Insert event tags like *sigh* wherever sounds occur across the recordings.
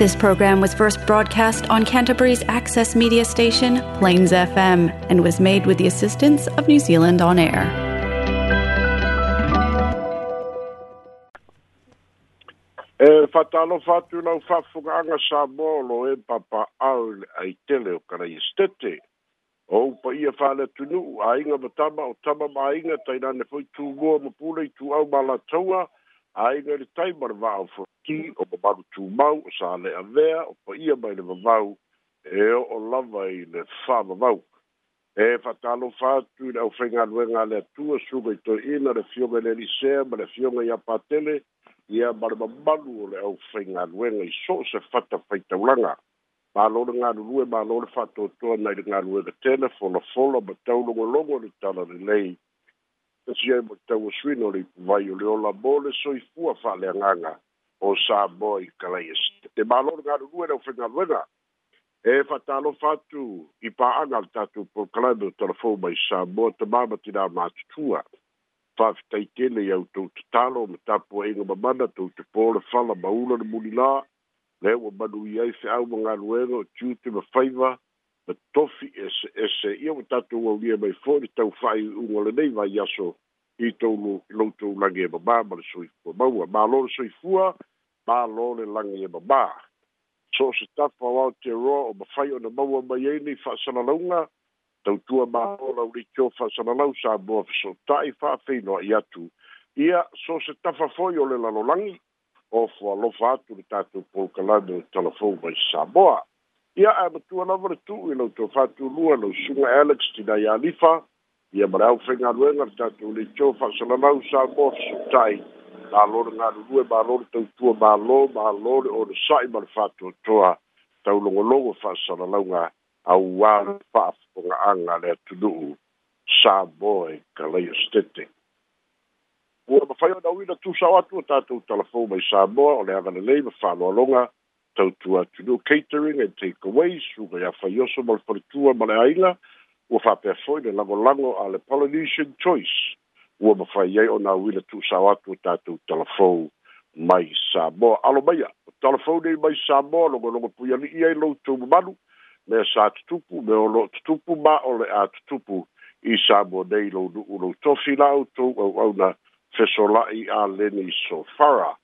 This program was first broadcast on Canterbury's access media station, Plains FM, and was made with the assistance of New Zealand On Air. E eh, whatalo whātu lau whawhunganga sā mōlo e eh, papa au ai tele o karai stete O pa ia whāle tunu, a inga matama o tama ma inga, tainane fwoi tū ngoa mapule i tū au malataua, aiga i le taima le va'aofoti o mamalu tumau o sa le'a vea o pa'ia mai le vavau e o'o lava i le fāvavau e fa'atalofa atu i le ʻaufaigaluega a le atua suga i toiina le fioga i le elisea ma le fioga ia patele ia ma le mamalu o le ʻaufaigaluega i so'o se to faitaulaga malo le galulue malo le fa'atoatoa nai le galuega telefolafola ma taulogologo le tala lelei le tasi ai mo tau no li vai o le ola bole soi fua fa le nganga o sa boy kalais e te malo nga ru era o fenga e fatalo fatu i pa angal tatu por klado telefo mai sa bo te mama ti da ma tua fa tai te e le au tu talo mo tapo e nga mama tu te por fa la baula de mulila le o badu ia se au nga ruero tu te ma pe tofi ese ese ia ua tatou aulia mai foʻi le taufaʻi uga lenei vai aso i tou loutou lagi e babā ma le soifua maua malo le soifua malo le laga ia e babā so o se tafa o aotearoa o mafai ona maua mai ai nei fa'asalalauga tautua malo laulikio fa'asalalau sa moa fesootaʻi fa'afeinoaʻi atu ia so se tafa foʻi o le lalolagi o foalofa atu le tatou polkalane o telefon mai sa moa ia a matua lava le tuu i lau tou fatulua lou suga alex tinai alifa ia ma le aufaigaluega le tatou leitio fa'asalalau sa mo fesoatai malo le galulu e malo le tautua malo malo le ole sa'i ma le fatoatoa taulogologo fa'asalalauga auā le fa'afogaaga le atunu'u sa mo e kalaia stete ua mafai ona uina tusao atu o tatou talafou mai sa moa o le agalelei ma fa'aloaloga tautu atunuu catering and takeaways uga iā faioso ma le paletua ma le aila ua faapea fo'i le lagolago a le polynesian choice ua mafai ai ona auila tu'usao atu o tatou talafou mai samoa alo maia o talafou nei mai samoa logologo pui ali'i ai loutou mamalu mea sa tutupu me o lo'o tutupu ma o le a tutupu i samoa nei lou nu'u lou tofi la outou auauna fesola'i a leni sofara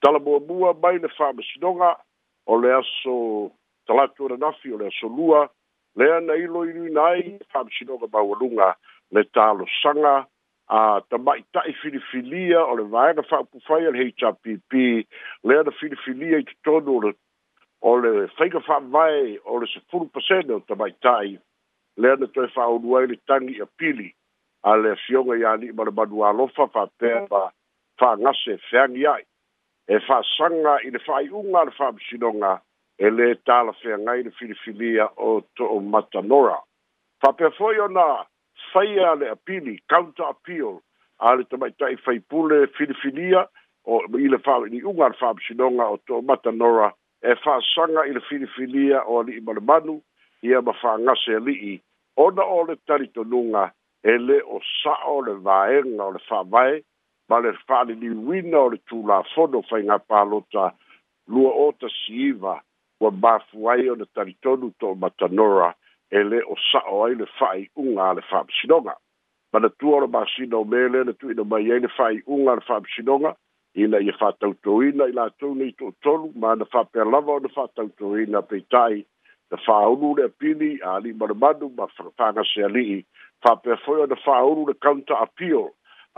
talamuamua mai le fa'amasinoga o le aso talatu ora nafi o le aso lua le ana ilo ilu nai, ai whamishino ka mawalunga le talo sanga a ta mai ta i filifilia o le vaenga wha upu fai al HRPP le ana filifilia i tutonu o le o le whaiga wha mai o le sefuru pasene o ta tai le ana toi wha onuai le tangi a pili a le fionga i ani ma le manu alofa wha pēpa wha ngase whaangi ai e fa'asaga i le fa'ai'uga a le fa'amasinoga e lē talafeagai le filifilia o to'o matanora fa'apea fo'i ona faia le apili counter appeal a le tamaita'i faipule filifilia o i le fa'ali'uga a le fa'amasinoga o to'o matanora e fa'asaga i le filifilia o ali'i malemanu ia ma fa'agase ali'i ona o le talitonuga e lē o sa'o le vaega o le fa'avae ma le fa'aliliuina o le tulafono faiga palota lua o tasiiva ua mafu ai ona talitonu to'amatanora e lē o sa'o ai le fa'ai'uga a le fa'amasinoga manatua o le masino me le na tu'uina mai ai le fa'ai'uga a le fa'amasinoga ina ia fa'atautouina i latou nei to'atolu ma na fa'apea lava ona faatautoina peita'i na fa'aulu le apili a ali'i manumanu ma fa'agaseali'i fa'apea foi ona fa'aulu le counter appeal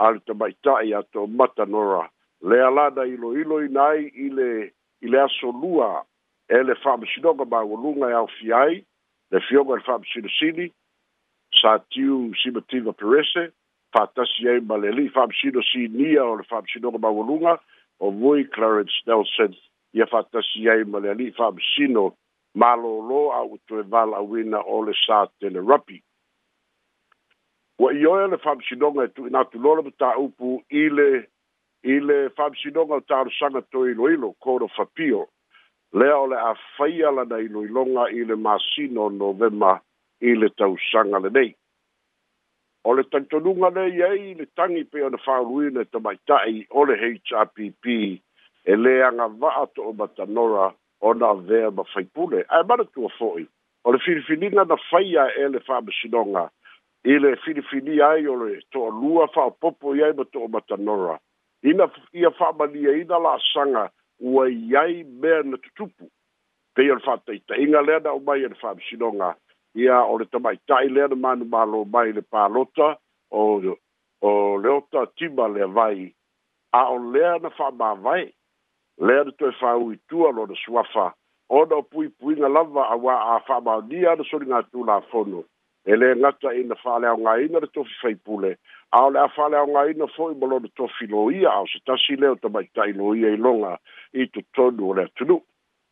ale te mai tai a to matanora. Le alada ilo ilo inai ile, ile aso lua e le whamashinoga ma walunga e au fiai, le fionga e le whamashinosini, sa tiu simativa perese, fatasi ei ma le li whamashinosinia o le whamashinoga ma walunga, o vui Clarence Nelson, ia fatasi ei ma le li whamashino, ma lo lo au tue wala wina o le sa tele rapi ua i oe le faamasinoga e tuuina atu lola mataupu i le i le faamasinoga o talosaga toe iloilo kolo fapio lea o le a faia dai lo i ile masino novema i le tausaga lenei o le taitonuga lei ai le tagi pe ona faaoluina e tamaita'i o le hpp e o agava'a to'o matanora ona avea ma faipule ae manatua fo'i o le filifiliga na faia e le faamasinoga fili i le filifini ai o le toʻalua faapopo i ai ma toʻamatanora ina ia faamaliaina la'asaga ua i ai mea na tutupu pei te le faataʻitaʻiga lea na o mai e le faamisinoga ia o le tamaʻitaʻi lea na manumālo mai le palota o o le ota tima le avai a o lea na faamāvae lea na toe fāuitua lona suafa fa o na lava a auā a faamaonia na soligatulafono ele ngata ina fale au ngai na to fi fai pule au la fale au ngai na foi bolo de to filo ia au se tasi leo ta mai tai no ia i longa i tu todu ole tunu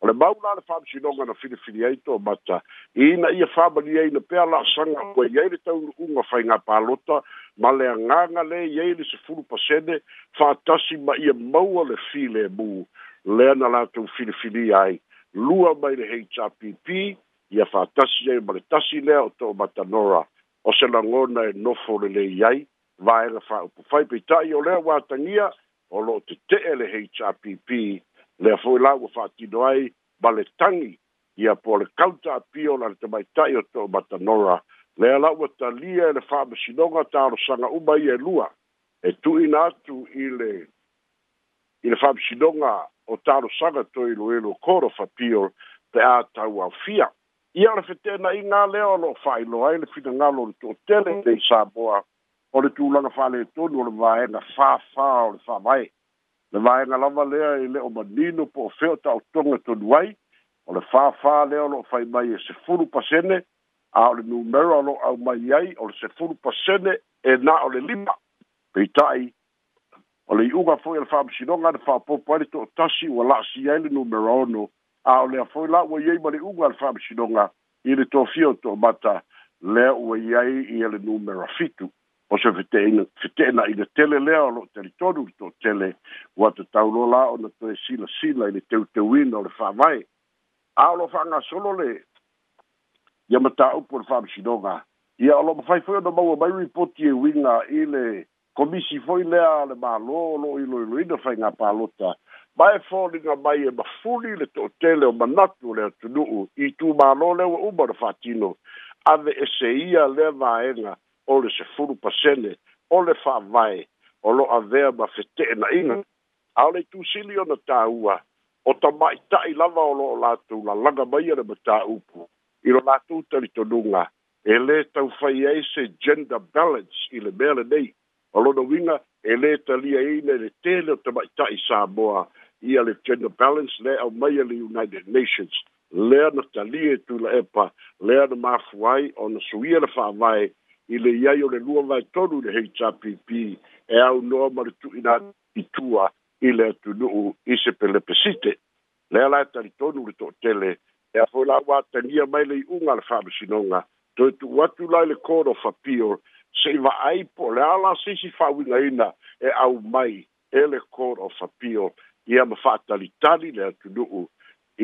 ole mau la le fam longa na fili fili ai to mata ina ia fama ni ina pea la sanga koe mm. iai le tau unga fai ngā palota ma le anganga le iai le se furu pasene fa tasi ma ia maua le file mu lea na la tau fili fili ai lua mai le hpp ia fa ai ma le tasi lea o too matanora o se lagona e nofo lelei ai vaega faupu fai peita'i o lea ua tagia o lo'o tete'e le hpp lea foi la ua fa'atino ai ma le tagi ia po le kauta apio la le tamaita'i o too matanora lea la ua talia e le fa'amasinoga talosaga uma ia e lua e tu'uina atu i le i le fa'amasinoga o talosaga toiloilo koro pio te a tau aofia ia ole fetenaʻiga lea o loo faailo ai e le finagalo mm. o le toʻatele lei saboa o le tulaga faaletonu o le vaega fāfā o le faavae le vaega lava lea i e lē o manino po o feo taʻotoga tonu ai o le fāfā lea o loo fai mai e sefulu pasene a o le numero a loo aumai ai o le sefulu pasene e na o le lima peitaʻi o le iʻuga foʻi a e le faamasinoga a le faapopo ai le toʻatasi ua laasi ai le numero ono a o lea foi la'ua iai ma le uga a le fa'amasinoga i le tofia o to'amata lea ua iai ia le numera fitu o se fetena'i le tele lea o lo'o talitonu le to'atele ua tatauloa la ona toe silasila i le teuteuina o le fa'avae a o lo'o fa'agasolo le ia mataupu o le fa'amasinoga ia o lo'o mafai foi ona maua mai ripoti e uiga i le komisi foi lea le mālō o lo'o iloiloina faigā palota mai fōlinga mai e mafuri le tō tele o manatu le atunuu i tū mālō le wa uma na whātino a me e se ia le vāenga o le se furu pasene o le whāvai o lo a vea ma whete e na inga a le tū sili o na tāua o ta mai tai lava o lo o lātou la langa mai ere ma tā upu i lo lātou tali tonunga e le tau whai ei se gender balance i le mele nei o lo na winga e le talia ina le tele o ta mai tai sā moa ia le gender balance le au mai le United Nations le na talia tu la epa lea na mafu ai o na suia na i le iai o le lua vai tonu le HRPP e au noa maritu ina itua i le atunuu i se pelepesite lea la talitonu le toʻatele e a foi la tania mai le iʻuga le faamasinoga toe tu'u atu lai le court of appeal se'i va'ai po le a la sisi fa'auigaina e au mai e le court of appeal ia ma fa'atalitali le atunu'u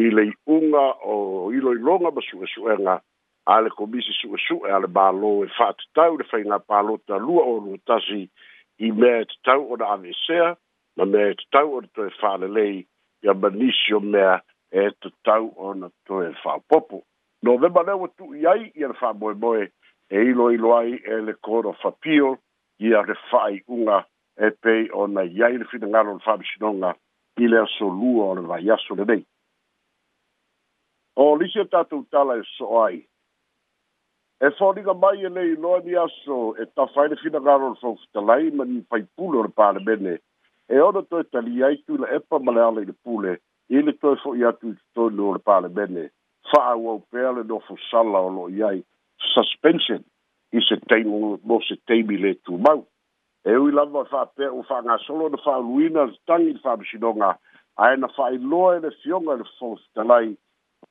i le i'uga o iloiloga ma su'esu'ega a le komisi su'esu'e a le mālō e fa'atatau le faiga palota lua o lua tasi i mea e tatau ona avesea ma mea e tatau ona toe fa'alelei ia ma nisi o mea e tatau ona toe fa'apopo novema le ua tu'i ai ia le fa'amoemoe e iloilo ai e le kod of appeal ia le fa'ai'uga e pei ona iai le finagalo o le fa'amisinoga i le aso lua o le vai aso le nei. O lise tatu tala e so ai. E fōniga mai e nei loa ni aso e ta whaere fina garo le fōfutalai ma ni pai pule o le pāre mene. E ono toi tali ai tu la epa male ala i le pule i le toi fōi atu i toi lua le pāre mene. Wha a pēr le nofu sala o lo iai suspension i se teimu mo se teimi le tu mau e ui lava fa pe u fa nga solo de fa luina tangi fa bisidonga a na fa i lo e le fionga le fo stalai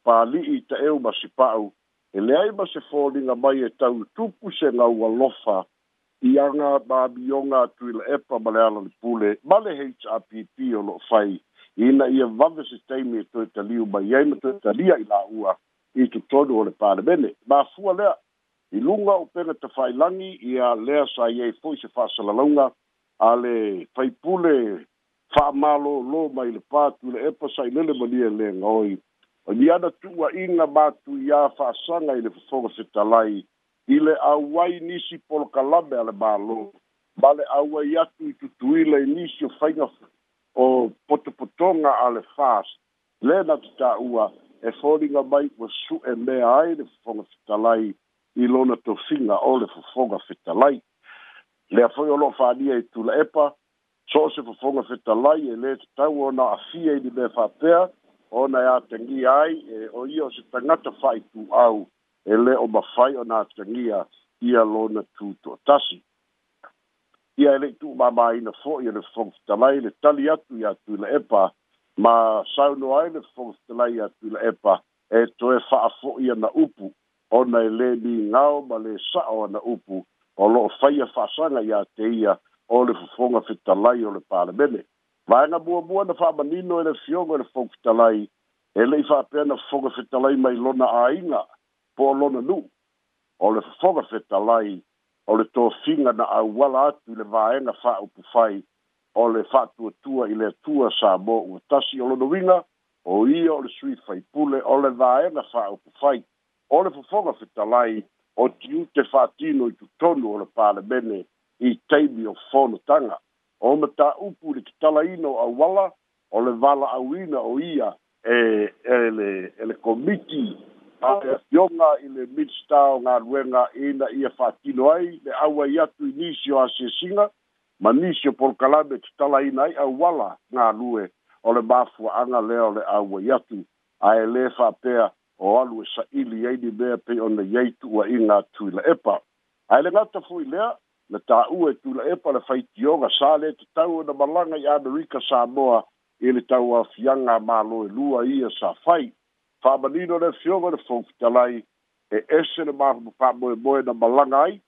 pa li i te eu ma si pau e le ai ma se fo li mai e tau tupu se nga ua lofa i anga ba bionga tu ila epa ma le ala le pule ma le HRPP o lo fai i na i a vave se teimi e tue taliu ma i aima tue talia i la ua i tu todu o le pare bene ma fua lea i lunga o pega te whai langi i a lea sa i ei fwy se whasa la launga a le whai pule wha malo lo mai le pātu le epa sa i lele mania le ngoi a ni ana tua inga mātu i a wha sanga i le whonga fita lai i le awai nisi polo kalame a le malo ma le awai atu i tutu i le nisi o whainga o potopotonga a le fast le na tuta ua e fōringa mai wa su e mea ai le whonga fita lai i lona tofiga o le fofoga fetalai lea foi o loo fānia i tula epa so e o se fofoga fetalai e lē tatau ona afia i li mea faapea ona e tangi ai o ia o se tagata au, e le o mafai ona atagia ia lona tu toʻatasi ia mama leʻi tuumāmāina foʻi e le fofoga fetalai le tali atu iā tuila epa ma saunoa ai le fofoga fetalai iā tuila epa e to toe faafoʻi na upu ona e lē ligao ma lē sa'o ana upu o lo'o faia fa'asaga iā te ia o le fofoga fetalai o le palemene vaega buabua na fa'amanino e le fioga i e le fou fetalai e le'i fa'apea na fofoga fetalai mai lona āiga po o lona nu'u o le fofoga fetalai o le tofiga na auala atu i le vaega fa'aupu fai o le fa'atuatua i le atua sa mo ua tasi o lona uiga o ia o le sui faipule o le vaega fa'aupu fai o le fofoga fetalai o tiute fa'atino i tutonu o le palemene i taimi o fonotaga o mataupu i le no a auala o le vala'auina o ia e ele ele komiti a le afioga i le minista o galuega ina ia fa'atino ai le aua i atu i nisi o asiasiga ma nisi o polokalame kitalaina ai auala galue o le mafuaaga lea o le aua i atu a lē fa'apea o alu e sa ili ai di mea pe ona yei tu wa inga tu la epa. Ai le ngata fui lea, na ta ue tu la epa le fai tionga sa le te tau na malanga i Amerika sa moa i le tau a fianga ma loe lua ia sa fai. Whamanino le fionga le fongfitalai e ese le maa hupa wha moe moe na malanga ai,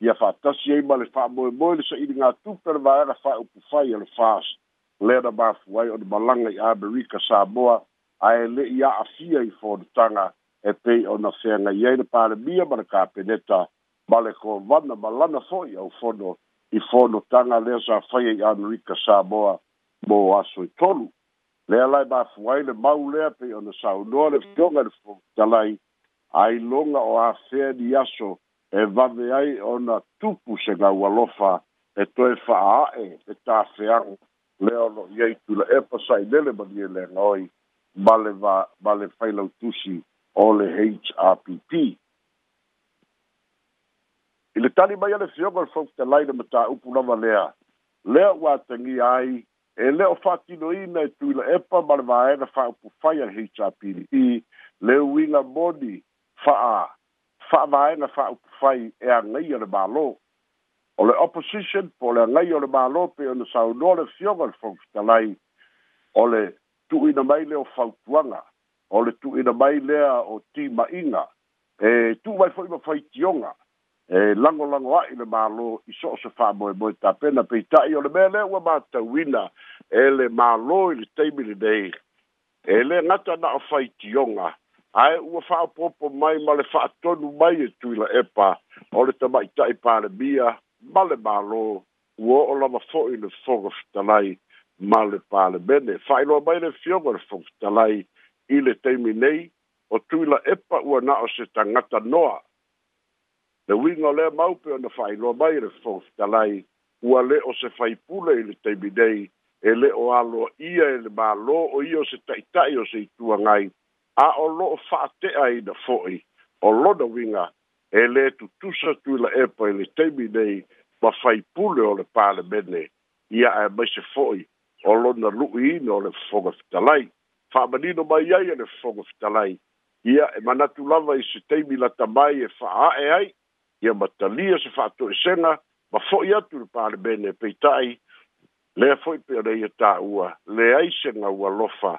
ia wha tasi ei ma le wha moe moe le sa ili ngā tupe le maa era wha upu fai le fast. Lea na maa fuai o na malanga i Amerika sa moa, ae le'i a'afia i fonotaga e pei ona feaga i ai le palemia ma le kapeneta ma le kovana ma lana fo'i au fono i fonotaga lea sa faia i amerika sa moa mo aso i tolu lea lae mafu ai le mau lea pei ona saunoa le mm. fioga i le fofotalai ailoga o afea ni aso e wawe ai ona tupu se ngā ualofa e toe wha e tā whea leo no iei tula e pasai nele mani e le ngoi ba le va ba o le HRPP. I le tali mai ale fioga le fautalai le mataupu lava lea lea ua atagi ai e lea o faatinoina e tuila epa ma le vaega faaupufai a le HRPP le uiga moni fa'a fa'avaega faaupufai e agai a mālō o le opposition po le agai o mālō pe ona saunoa le o le tu ina mai le o fautuanga o le tu ina mai le o ti mainga e tu mai foi mai fai tionga e lango lango ai le malo i so se fa moe moe ta pena pe ta i o le mele ua mata wina e le malo i le teimile dei e le ngata na o fai tionga ai ua fa popo mai ma le fa tonu mai e tu ila epa o le tamai ta i pare bia ma le malo ua o lama fo i le fogo fitalai ma le palemene faailoa mai le fioga le fokitalai i le taimi nei o tuila epa ua na'o se tagata noa le uiga o lea maupe ona faailoa mai le fokitalai ua lē o se faipule i le taimi nei e lē o aloa ia e le mālō o ia o se ta'ita'i o se ituagai a o lo'o fa'ate'a ina fo'i o lona uiga e lē tutusa tuila epa i le taimi nei ma faipule o le palemene ia e mai se fo'i o lona lu'iina o le fofoga fitalai fa'amanino mai ai e le fofoga fitalai ia e manatu lava i se taimi lata mai e ai ia matalia se fa'ato'esega ma fo'i atu le bene e peita'i lea fo'i pea leia e ta'ua leai ua lofa.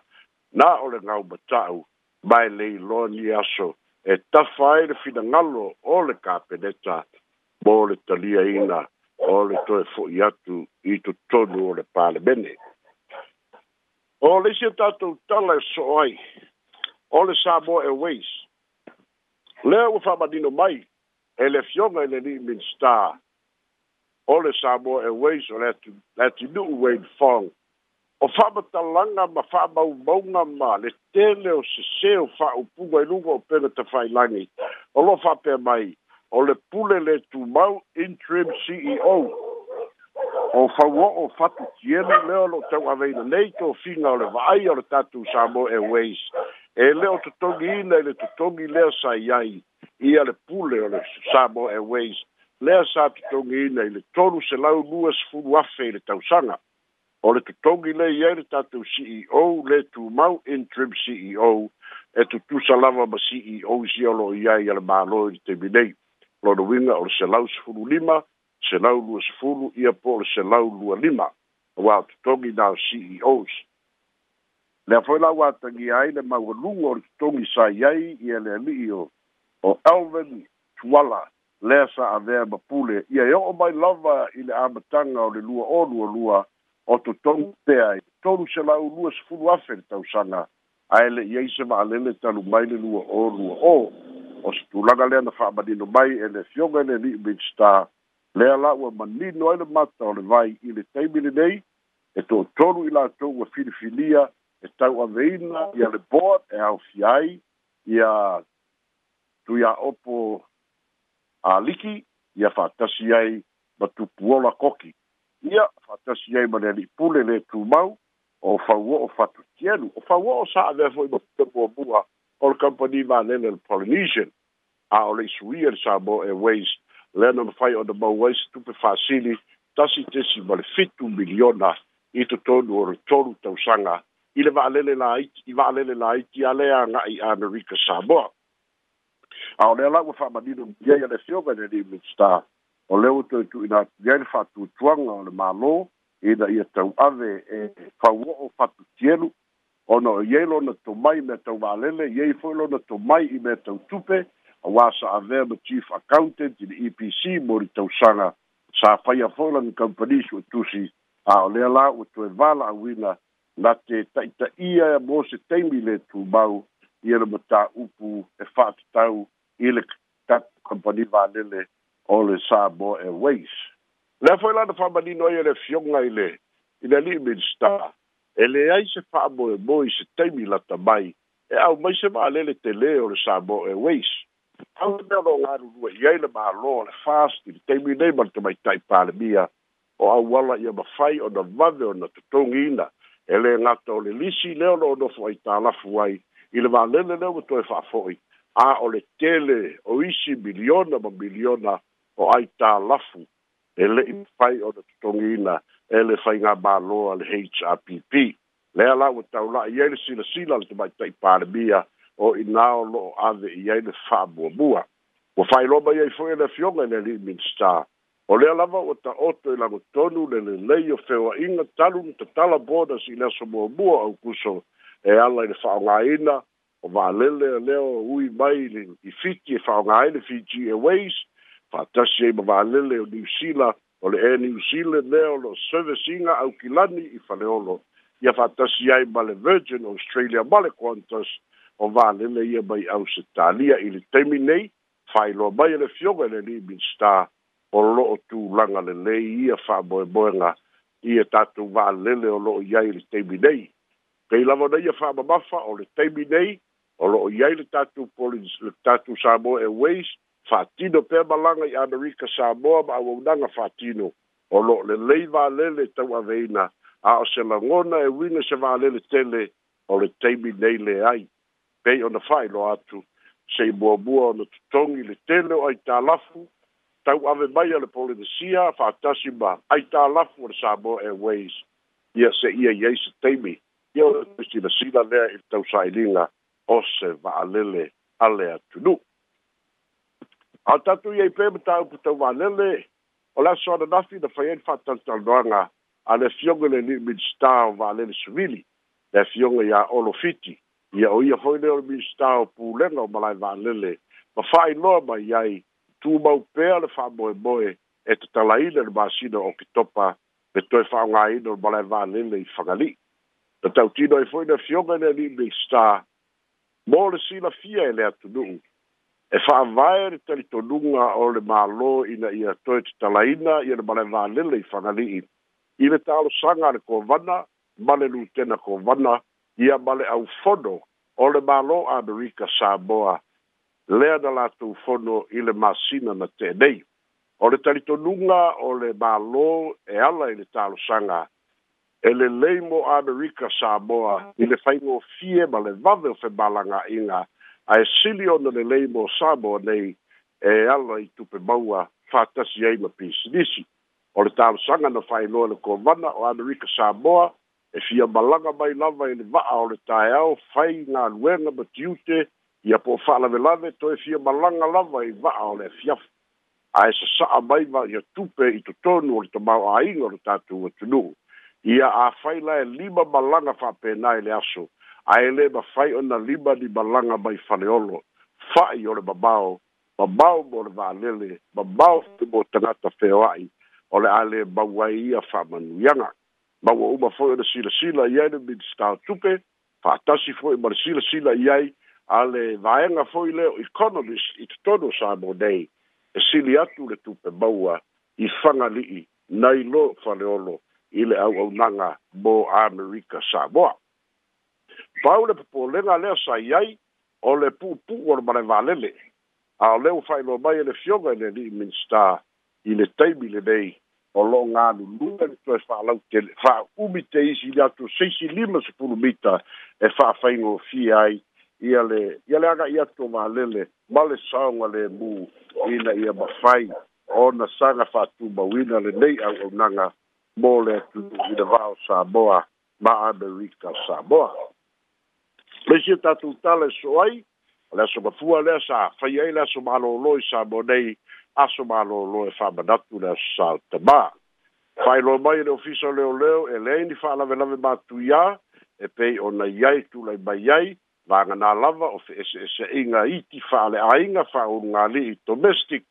na o le gau mata'u mae lei loa ni aso e tafa ai le finagalo o le kapeneta mo le taliaina o le toe fo'i atu i totonu o le palemene o le isi o tatou tala e so'o ai o le samoa airways lea ua fa'amanino mai e le afioga i le liminstar o le samoa airways o le atinu'u wayne fong o fa'amatalaga ma fa'amaumauga ma le tele o sesē o fa'aupuga i luga o pega tafailagi o lo'o fa'apea mai o le pule le tumau interim CEO o fawo o fatu tiene leo lo tau avei le nei to finga o le vai o le tatu samo e weis e leo tutongi ina e le tutongi leo sa iai ia le pule o le samo e weis leo sa tutongi ina e le tolu se lau luas fulu afe le tau sanga o le tutongi le ia le tatu CEO le tumau interim CEO e, e tutu salava ma CEO si o lo iai ala malo i te minei lona uiga o le selau sefulu lima selau lua sefulu ia po o le selau lua lima auā o totogi na o ceos lea foi lauatagia ai le maualuga o le totogi sai ai ia le ali'i o o elvin tuala lea sa avea ma pule ia e o'o mai lava i le amataga o le lua ōlualua o totogi pea i e tolu selau lua sefulu afe le tausaga ae le'i ai se va'alele talu mai le lua ōlua ō o se tulaga lea na fa'amanino mai e le fioga i le li'i minstar lea la ua manino ai le mata o le vai i le taimi lenei e to'atolu i latou ua filifilia e tau'aveina ia le board e aofia ai ia tuia'opo aliki ia fa'atasi ai ma tupuola koki ia fa'atasi ai ma le ali'i pule lē tumau o fauo'o fatusielu o fauo'o sa'avea fo'i ma pule muamua or company ba le le Polynesian a o le suia sa a waste. Learn le no on the mo ways to be facili tasi tesi mo le fitu miliona i to tonu o tolu tau sanga i le vaalele la iti i vaalele la iti a lea nga'i amerika samoa a o lea lau e fa'amanino miliai a le fioga le limit star o lea ua toetu'ina atuiai le fa'atuatuaga o le mālō ina ia tau'ave e fauo'o fatusielu ono ye lo na to mai me to valele ye fo lo na to mai i me to tupe a wa sa a ver the chief accountant in EPC mori to sanga sa fa ya fo lan company su tu si a le la u to vala wina na te ta ta ia mo se te mi le tu mau i le mata upu e fa tau i le ta company valele o le sa bo e ways le fo lan fa ba ni no ye le fionga ile ile li minister e le ai se fa mo e mo se taimi la ta mai e au mai se ma le te le o le sa mo e weis au te lo la ru ru ye le ma lo le fast te taimi le ma te mai tai pa le mia o au wala ia ma fai o na vade o na te tongina e le ngata o le lisi le o no fo i ta la fuai i le ma le le le o e fa foi a o le tele o isi miliona ma miliona o ai ta lafu e le i fai o na te tongina ele fai nga balo al HRPP le ala o tau la ia le sila sila le tabai tai parbia o ina o lo ave ia e le fa bua bua o fai lo ba ia fo ele fionga le li min sta o le ala o ta oto ila go tonu le le le yo feo inga talu ni tala boda si le so bua bua au kuso e ala le fa nga ina o va lele leo ui mai i fiti e fa nga ina fiji e weis fa tasi e ma va le o New Zealand o le e New Zealand lea o loo servicinga au i faleolo ia fa'atasi ai ma le virgin australia ma le qantas o valele ia mai au se talia i le taimi nei failoa mai e le fioga i le living star o lo'o tulaga lelei ia fa'amoemoega ia tatou valele o lo'o iai i le taimi nei pei lava ona ia fa'amamafa o le taimi nei o lo'o iai le tatou poli le tatou samoa airways fatino pe malanga i Amerika Samoa ma au nanga fatino o lo le lei va lele tau aveina a o se langona e wina se va lele tele o le teimi nei le ai pei ona fai lo atu se i bua bua ona tutongi le tele o ai talafu tau ave mai ale polinesia fatasi ma ai talafu o le Samoa Airways ia se ia iei se teimi ia o le kristina sila lea i tau sailinga o se va lele ale atunu a tatu iai pe e mataupu taualele o le Ola so na fai ai le fa'atalotaloaga a le afioga i le ni minista o va'alele suvili le afioga iā olofiti ia o ia hoi star o le minista o pulega o malae va'alele ma fa'ailoa mai ai tumau pea le fa'amoemoe e tatalaina le masina o okitopa me toe fa'aogāina o e le malae va'alele i fagali'i na tautino ai foi le afioga i le li'i minista mo le silafia e le atunu'u e fa'avae le talitonuga o le mālō ina ia toe tatalaina ia le malevalele i fagali'i i le talosaga a le kovana ma le lutena kovana ia ma le aufono o le mālō amerika saboa lea na latou fono i le masina na tenei o le talitonuga o le mālō e ala i le talosaga e lelei mo amerika saboa i le faigofie ma le vave o fe malaga'iga mm -hmm ae sili ona lelei mo samoa nei e ala i tupe maua fatasi ai ma pisinisi o le tavasaga na faailoa i le kovana o amerika samoa e fia malaga mai lava i le va'a o le taeao fai galuega ma tiute ia po fa'alavelave toe fia malaga lava i va'a o le afiafa ae sasa'a mai va ia tupe i totonu o le tamao'aiga o le tatou atunuu ia afai lae lima malaga fa'apena i le aso ae lē mafai ona lima limalaga mai faleolo fa'i o le babao, babao mo le valele mamao foi mo tagata feoa'i o le a lē maua ai ia fa'amanuiaga maua uma foi ona silasila i ai le minista tupe fa'atasi foi ma le silasila i ai a le vaega foi lea o economis i totonu sa mo nei e sili atu le tupe maua i fagali'i nai lo faleolo i le auaunaga mo amerika samoa fau le popolega lea sai ai o le pupu'u o le male valele a o leu fa'ailoa mai e le fioga i e le ali'i minista i le taimi lenei o lo'o galulua e le toe fa'alau tele fa'aumi te isi i le atu seisi lima sepulu mita e fa'afaigofia ai ia le ia le aga i atu o valele ma le saoga le mu ina ia mafai ona saga fa'atumauina lenei au'aunaga mo le atu'u i le va'o saboa ma amerika saboa leisi tatou tala e so le aso mafua lea sa afai ai le aso malōlō i sa mo nei aso malōlō e fa'amanatu le aso sa tamā fa'ailoa mai le ofisa o leoleo e leai ni fa'alavelave matuiā e pei ona iai tulai mai ai vaganā lava o fe ese'ese'iga iti fa'ale'āiga fa'aulugāli'i domestic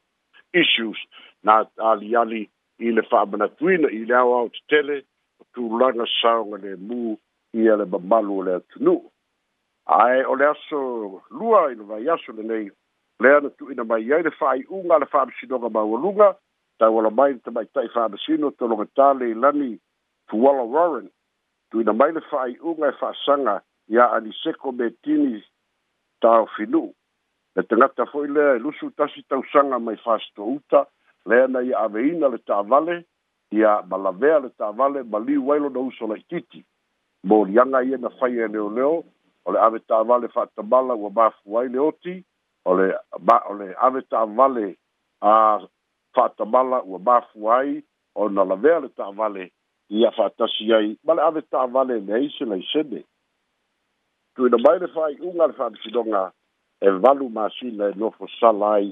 issues na aliali i le fa'amanatuina i le aoao tetele o tulaga saoga lemū ia le mamalu o le atunuu ae o le aso lua i le vai aso lenei lea na tu'uina mai ai le faaiʻuga a le fa'amasinoga maualuga tauala mai le tamaita'i fa'amasino tologa tale i lani tuala warren tu'uina mai le faaiʻuga e fa'asaga iā aniseko metini taofinu'u le tagata fo'i lea e lusu tasi tausaga mai fasitouta lea na ia aveina le ta'avale ia ma lavea le ta'avale ma liu ai lona uso laʻitiiti moliaga ia na faia e leoleo o le ave ta'avale fa'atamala ua mafu ai le oti o le ma o le ave ta'avale a fa'atamala ua mafu ai ona lavea le ta'avale ia fa'atasi ai ma le ave ta'avale leai se laisene tuina mai le fa'ai'uga le fa'amasinoga e valu masina e nofo sala ai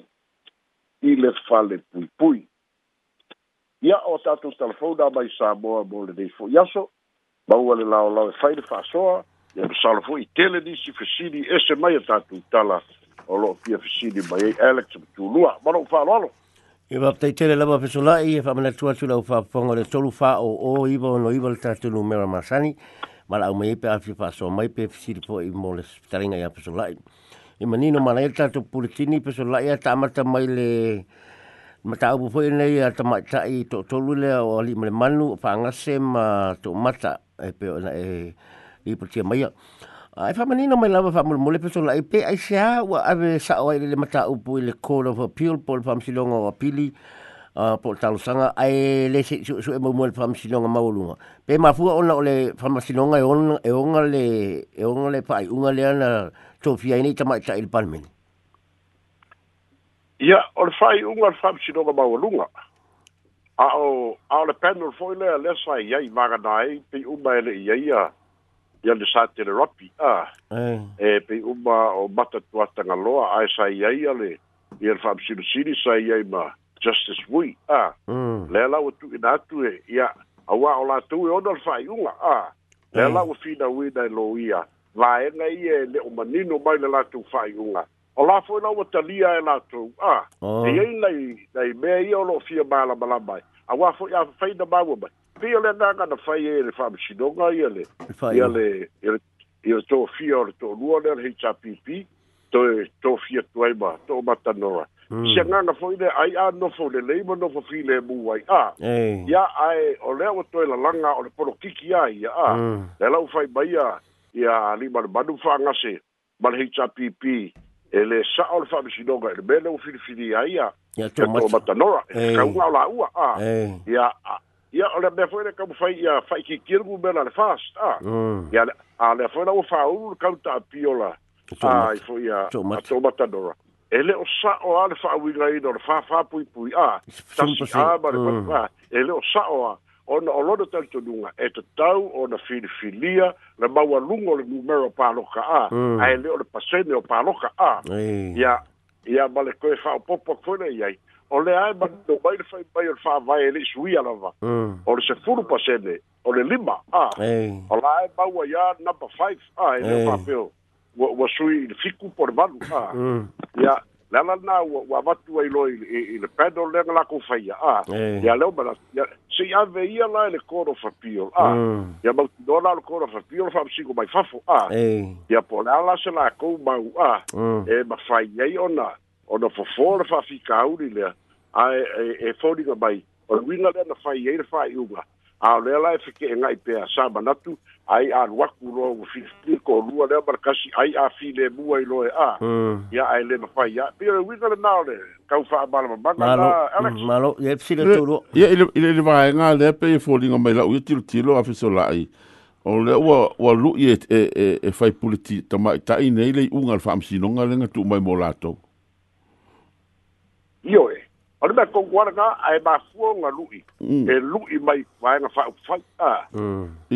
i le fale puipui ia o tatou talafona mai sa moa mo lenei fo'i aso maua le laolao e fai le fa'asoa ya yeah, sala fo itele di si fisili ese mai e ta tu tala o lo pia fisili mai alex tu lua ma no fa lo e va te tele la va sola i fa e mena tu tu la fa fongo le solo fa o o ivo no ivo tra tu numero masani ma la mai e pe afi fa so mai pe fisili fo i mo le stringa ya fa sola i e manino ma le ta tu pulitini pe sola ya ta mata mai le mata u fo i nei ta mai ta i to tolu le o li mle manu fa ngase ma to mata e pe na e i po te mai ai fa mani no mai lava fa mo le peso la i pe ai sia wa ave sa o le mata upu le court of appeal po le fam silonga o apili po talo sanga ai le se su su e mo mo le fam silonga maulunga pe ma fu ona o le fam silonga e ona e ona le e ona le pa unga le ana tofia ini tama ta il palmen ia o fai unga fam silonga maulunga a o a le panel foi le le sai ia i magana ờ, ai pe uma ele ia ia ia le sa tele rapi a e pe uma o mata tua tanga loa e ai sa ia ia le ia le fam sino sini sa ia ma justice wui a mm. le la o tu ina tu e ia e a wa o la tu e onor fai unga a le la o fina wui na lo ia la e na ia le o manino mai le la tu fai unga o la fo na o talia e la tu a oh. e ia nei nei me ia o lo fia bala bala mai e. a wa fo ia fai na bawa mai pia le nanga na fai e le fama sinonga i ale. I ale, i le tō fia o le tō lua le le HRPP, tō e tuai ma, tō mata noa. Mm. Si a nanga fai le ai a nofo le leima nofo fi le mu ai a. I a ai, o le awa tō e la langa o le polo kiki a i a. Mm. Le lau fai mai a, i a li le manu fa ngase, ma le HRPP, e le sa o le fama sinonga, e le mele o fili fili a i a. Ia tō mata noa. Ia tō mata noa. Ia tō mata noa. Ia tō ia o le mea foi le kamufai ia faikikilugu mela le fast a ah. ah. ia a le foi lau faaulu le kauta apiola ai foi ia atoumata dora e le o saʻo a le faauigaina o le fafāpuipui a ah. tasiā ma le faa mm. e le o saʻoa ona o lona talitonuga e tatau ona filifilia le maualuga o le numero o paloka a mm. ae le o le pasene o paloka a ia ia ma le koe faaopopo aku foi leiai o le ai manu mai le fai mai o le whaavae ele sui ala wa. Mm. O le se furu pasene, o le lima, a. O la ai maua ia napa five, a, e le whapeo. Wa sui le fiku por manu, a. Mm. Ia, lala na wa watu ai loi i le pedo le ngala ko faia, a. Ia leo mana, se ia ve ia la le koro whapio, a. Mm. Ia mau tinola le koro whapio le whapsiko mai fafo, a. Ia po le ala se la kou mau, a. E mawhai ei ona, ona fofole faafikauli lea ae e foliga e, e mai o le uiga lea na fai e ai le faaiuga a o lea la e fekeegai pea sa manatu ai aluaku lo ua filifili kolua lea malakasi ai afilemua i loe a hmm. ia ae le mafai a pia le uiga lena ole kau faamalamamagaaile le nga le pe ia foliga mai lau ia tilotilo a fesolaʻi Ole le ua ua luʻi e fai tama ta nei le iʻuga le faamasinoga lenga tu mai molato. latou Io mm. e. Ale me con guarda e ai ba fuonga lui. E lui mai va na fa fa. Ah.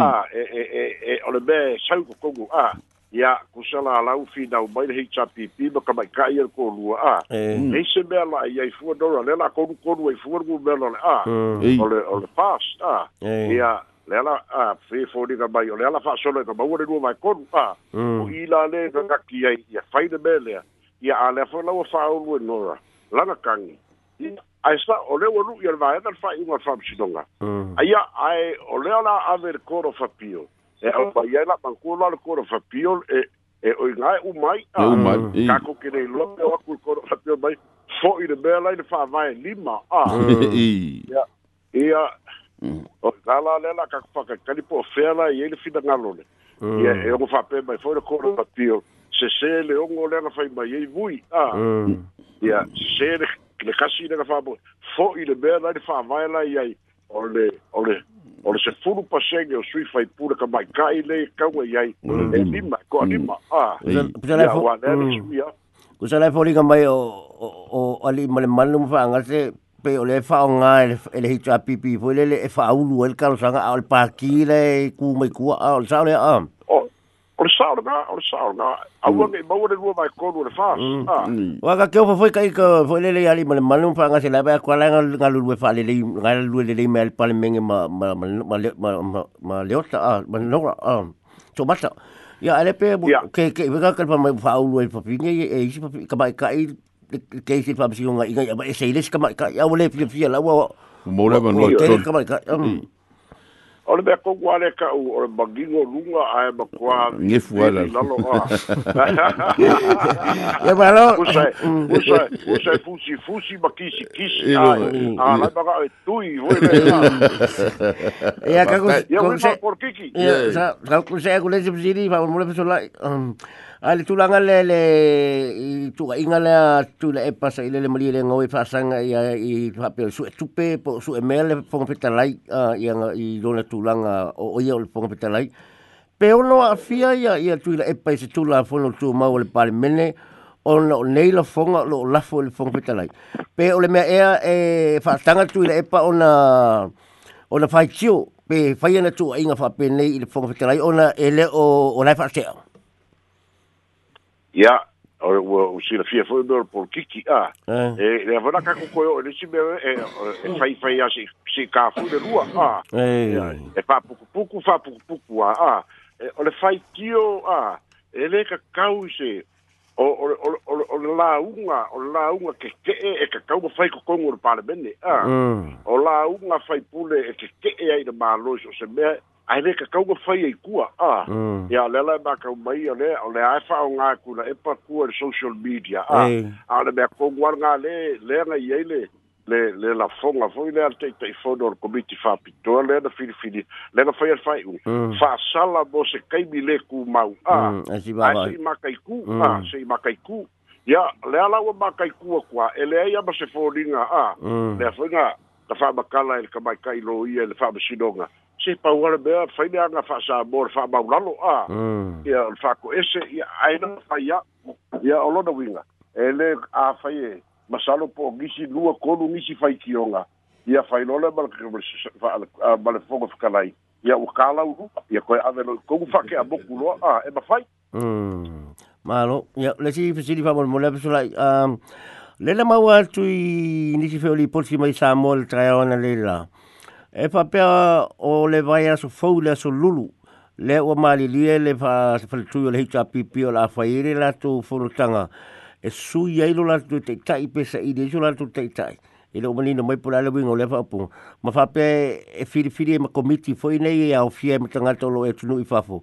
Ah e e e e ole be sau ko gu ah Ya ku sala la u fi da u mai hi cha pi pi ka mai ka ier ko lu a. E mm. se me la ai fu do ra le la ko ko lu ai fu gu me lo Ole ole pas a. Ya e. le a fi fo di ka mai ole fa solo e ka ba u le lu mai ko lu a. U ila le ka ki ai ya fa de be Ya ala fo lo u fa u no ra. langa kangi. A esta o leo lu yer va eta fa unha fam sidonga. Mm. Ai ai o leo la aver coro fa pio. E o pa ia la pan coro al coro fa pio e e o inga u mai a e u mai. Ah, ka ko kene lo pe o ku coro fa pio mai. Fo i de bela i de fa vai e lima a. E *laughs* ia mm. o gala le la ka fa ka kali po fela e ele fida na lone. E o fa pe mai fo de coro fa pio. sesele ogo le agafai mai ai vui a ia sesele le kasi le agafaamoe fo'i le mea lai le fa'avae lai ai o le o le o le sefulu pasege o sui faipule kamaika'i le kaua i ai e lima e ko'a lima a ia ua lea le suia ku sa lai foliga mai o o ali male male mo fa'aga se pe o le fa'aogā e le hitu a pipi foi lele e fa'aulu e le kalosaga a o le paki le ku mai kua a sa le a'a o le saolega o le saolega auaga i maua le lua maekolu o le fa ua kakeo fafoi kaika foi lelei alii ma le male ma faagasi lae vae akualaegagalulue faalelei galalue lelei mea le palemege ma leota ma nora a tomata ia ele pe ke ke ve ka ka pa mai fa u lo pa pinge e isi pa ka mai ka i ke isi pa si nga i nga e se ile ka mai ka ya wole pi pi la wa mo le ba no to ka mai ka o le mea kogu a lea kaʻu o le magigo luga *laughs* mm. ae makuaalaloausae ah, fusifusi ma kisikisi alaimaga e tui ia kakuseakulesi masili faamulepesolai Ai le tulanga le le i tuka inga e le tu le epa sa ile le mali e le ngoi pasanga e i i papel su tupe po su email le pong pita lai i anga i dona tulanga o o ia le pong pita lai. Pe ono a fia ia i tu le epa i se tula fono tu mau le pale mene o na o nei la fonga lo o lafo le fonga pita lai. Pe o le mea ea e whaatanga tu i le epa o na o na whaitio pe whaia na tu a inga whaapene i le fonga pita lai o na ele o lai whaatea ya or we see the fear for por kiki a eh le avona ka koko o le sibe e, e mm. fai fai ya si si ka fu de rua a eh e pa puku puku fa puku puku a a e, o le fai tio a ele ka kause o o o o o la unga o la unga ke ke e ka kau mo fai koko ngur pale bene a mm. o la unga fai pule e ke ke e ai de malo so se me ai le ka kau fai e kua a ya le la ba ka mai o le o le ai fa nga ku le pa ku le social media a a le ba ko war nga le le nga ye le le le la fonga foi le al tek tek fodo o komiti fa pito le da fili fili le na fai e fai u fa mm. sala bo se kai mi le ku mau a mm, e a si ba ba si ma kai ku a si ma kai ku ya le ala wa ba kai ku kwa e le ai ba se fodinga a le fonga la fa ba kala el kamai kai lo i el fa bisidonga se pa wala be fa ni anga fa sa bor fa ba wala lo a ya mm. el fa ko ese ya aina fa ya ya olo da winga ele a fa ye masalo po gisi lua ko lu misi fa kionga ya fa lo le bal ke fa bal fo ko fa ya u kala u ya ko a velo ko fa ke a boku lo a e ba fa mm. Malo, ya, let's see if it's any problem. Whatever, so like, um, Le la maua atu i nisi feo li polsi mai sa mo le trai ona le la. E pa pea o le vai aso fau le aso lulu. Le ua maali lia le fa se fale o le hita pipi o la afaire la tu furutanga. E sui eilu la tu te pe sa i le isu la tu te tai. E le umani mai pula le wingo le fapu. Ma fa pe e firifiri e ma komiti fo i nei e au fie me tangata lo e tunu i fafo.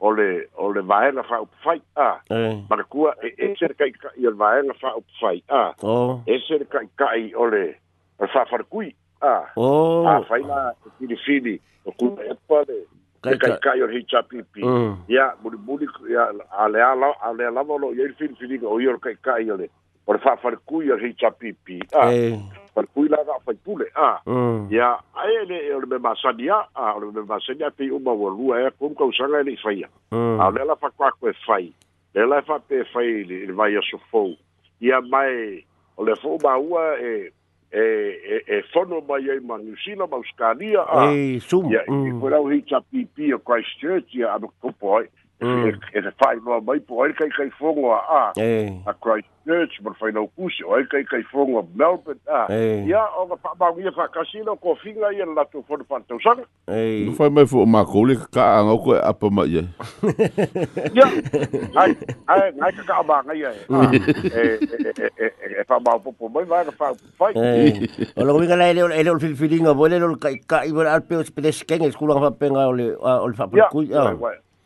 o le o le fa fai a para eh. cua e cerca e i i el vaela fa fai a e cerca i kai o le fa far cui ah, a fai la fili fili o cu e pare kai kai kai o hi ya muri muri ya ale ala ale ala lo ye fili fili o yo kai kai ole ore faafalikui ah, eh. ah, mm. a hei pipi a falikui la ga'afaitule a ia ae le o le me masani a a o le me masani a pei uma ualua e akolu kausaga e le'i faia mm. a o le ala fakoako e fai le ala e fa'ape fai le vai asofou ia mai o le fo'u maua e e e fono mai ai manusila mauskalia a eh, ia i foi mm. lau o christchurch ia a do copoi e se whae mua mai po ai kai kai whongoa a a Christchurch mar whai nau kusi ai kai kai whongoa Melbourne ah. e a ia o ka whaamaungi e whakasino ko whinga i e lato whono whantausanga no whai mai fo o mākouli ka ka anga o koe apa mai e ia ai ai ngai ka ka amanga ia e e whaamau popo mai vai ka whai *laughs* o lo winga lai leo leo ik bo leo kai kai i wera alpeo spedeskenge skulanga whapenga o le whapulkui ia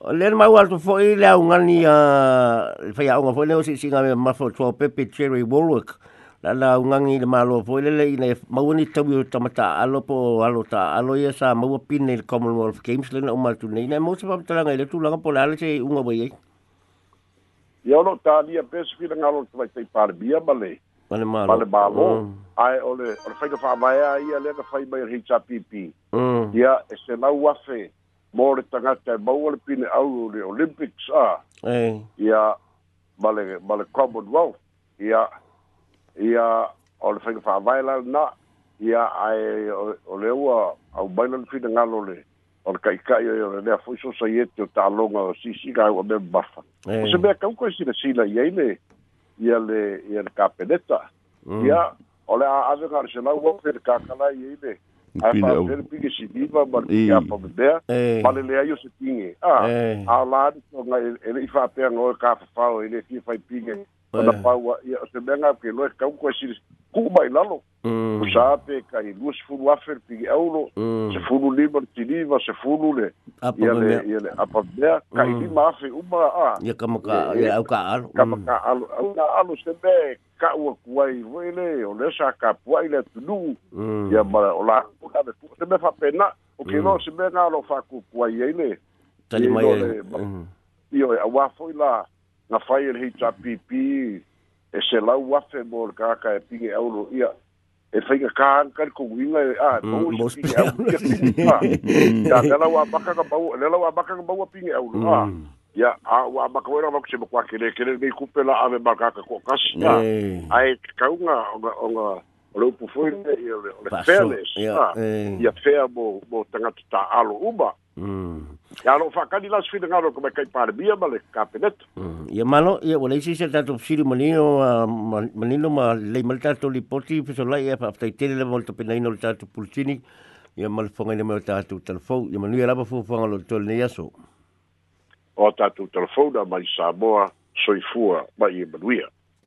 O le mai wa to i le au ngani ah, a uh, fa ya au le o si singa me mafo to pepe cherry woolwork la la au ngani le malo fo le le ina ma woni tabu to mata alo po alo ta alo ya sa ma wo pin le commonwealth games le na o maltu nei na mo se pa tala le tu la po la le se unga boye yo no ta li a pes fi nga lo tva te par bia ba le malo bale le malo mm. ai ole o fa ka fa ba ya ia le ka fa ba ya hpp ya se la wa mō re tangata e maua le pine au o le Olympics a. Eh. Ia, male, male Commonwealth. Ia, ia, o le whenga whaavaila na, ia ai o le ua, au maila le pine ngalo le, o le kaikai o le nea fuiso sa iete o ta longa o sisi ka ua mea mbafa. Eh. O se mea kauko e sina sila iei le, ia le, ia le kapeneta. Mm. Ia, o le a avenga arsenau wau pere kakala iei le, Pneu. E... É ona paua ia o hum. se mega ke loe kau koe sili ku lalo o sa ape kai lua sefulu afe le pigi aulo sefulu lima le tiliva sefulu le ia le ia é apa mea kai lima afe uma a ia kamaka ia hum. au ka alo kamaka alo au ka alo se mea ka ua kuai foi le o le sa é puai le tunu ia hum. mara o la kuna le se mea fa pena o ke lo se mea ngalo fa ku kuai ai le tali mai ia o a wafoi la na fai e hei PP e se lau wafe mo le kaka e pige auro ia e fai ka kaka ko winga e a ah, mm, mo spi e a ia le lau a baka ka bau le lau a baka ka bau a pige auro mm. ah, a ia a wa baka wera mo kse mo kwa kere kere nei kupe la ave ma kaka ko kas ia a e kaunga onga onga o leupu fwere e le fairness ia fair mo tangata ta alo uba mm. lo Alo fakali la sfida ngalo ko kai parbia bale kapinet. Ia mm, malo ia wala isi se tatu siri manino manino ma le malta to li poti fiso la ia pa tai tele molto penaino le tatu pulcini ia mal fonga ne mo tatu telefo ia manu ia lava fu fonga lo tol ne yaso. O tatu telefo da mai Samoa soifua ma ia manuia.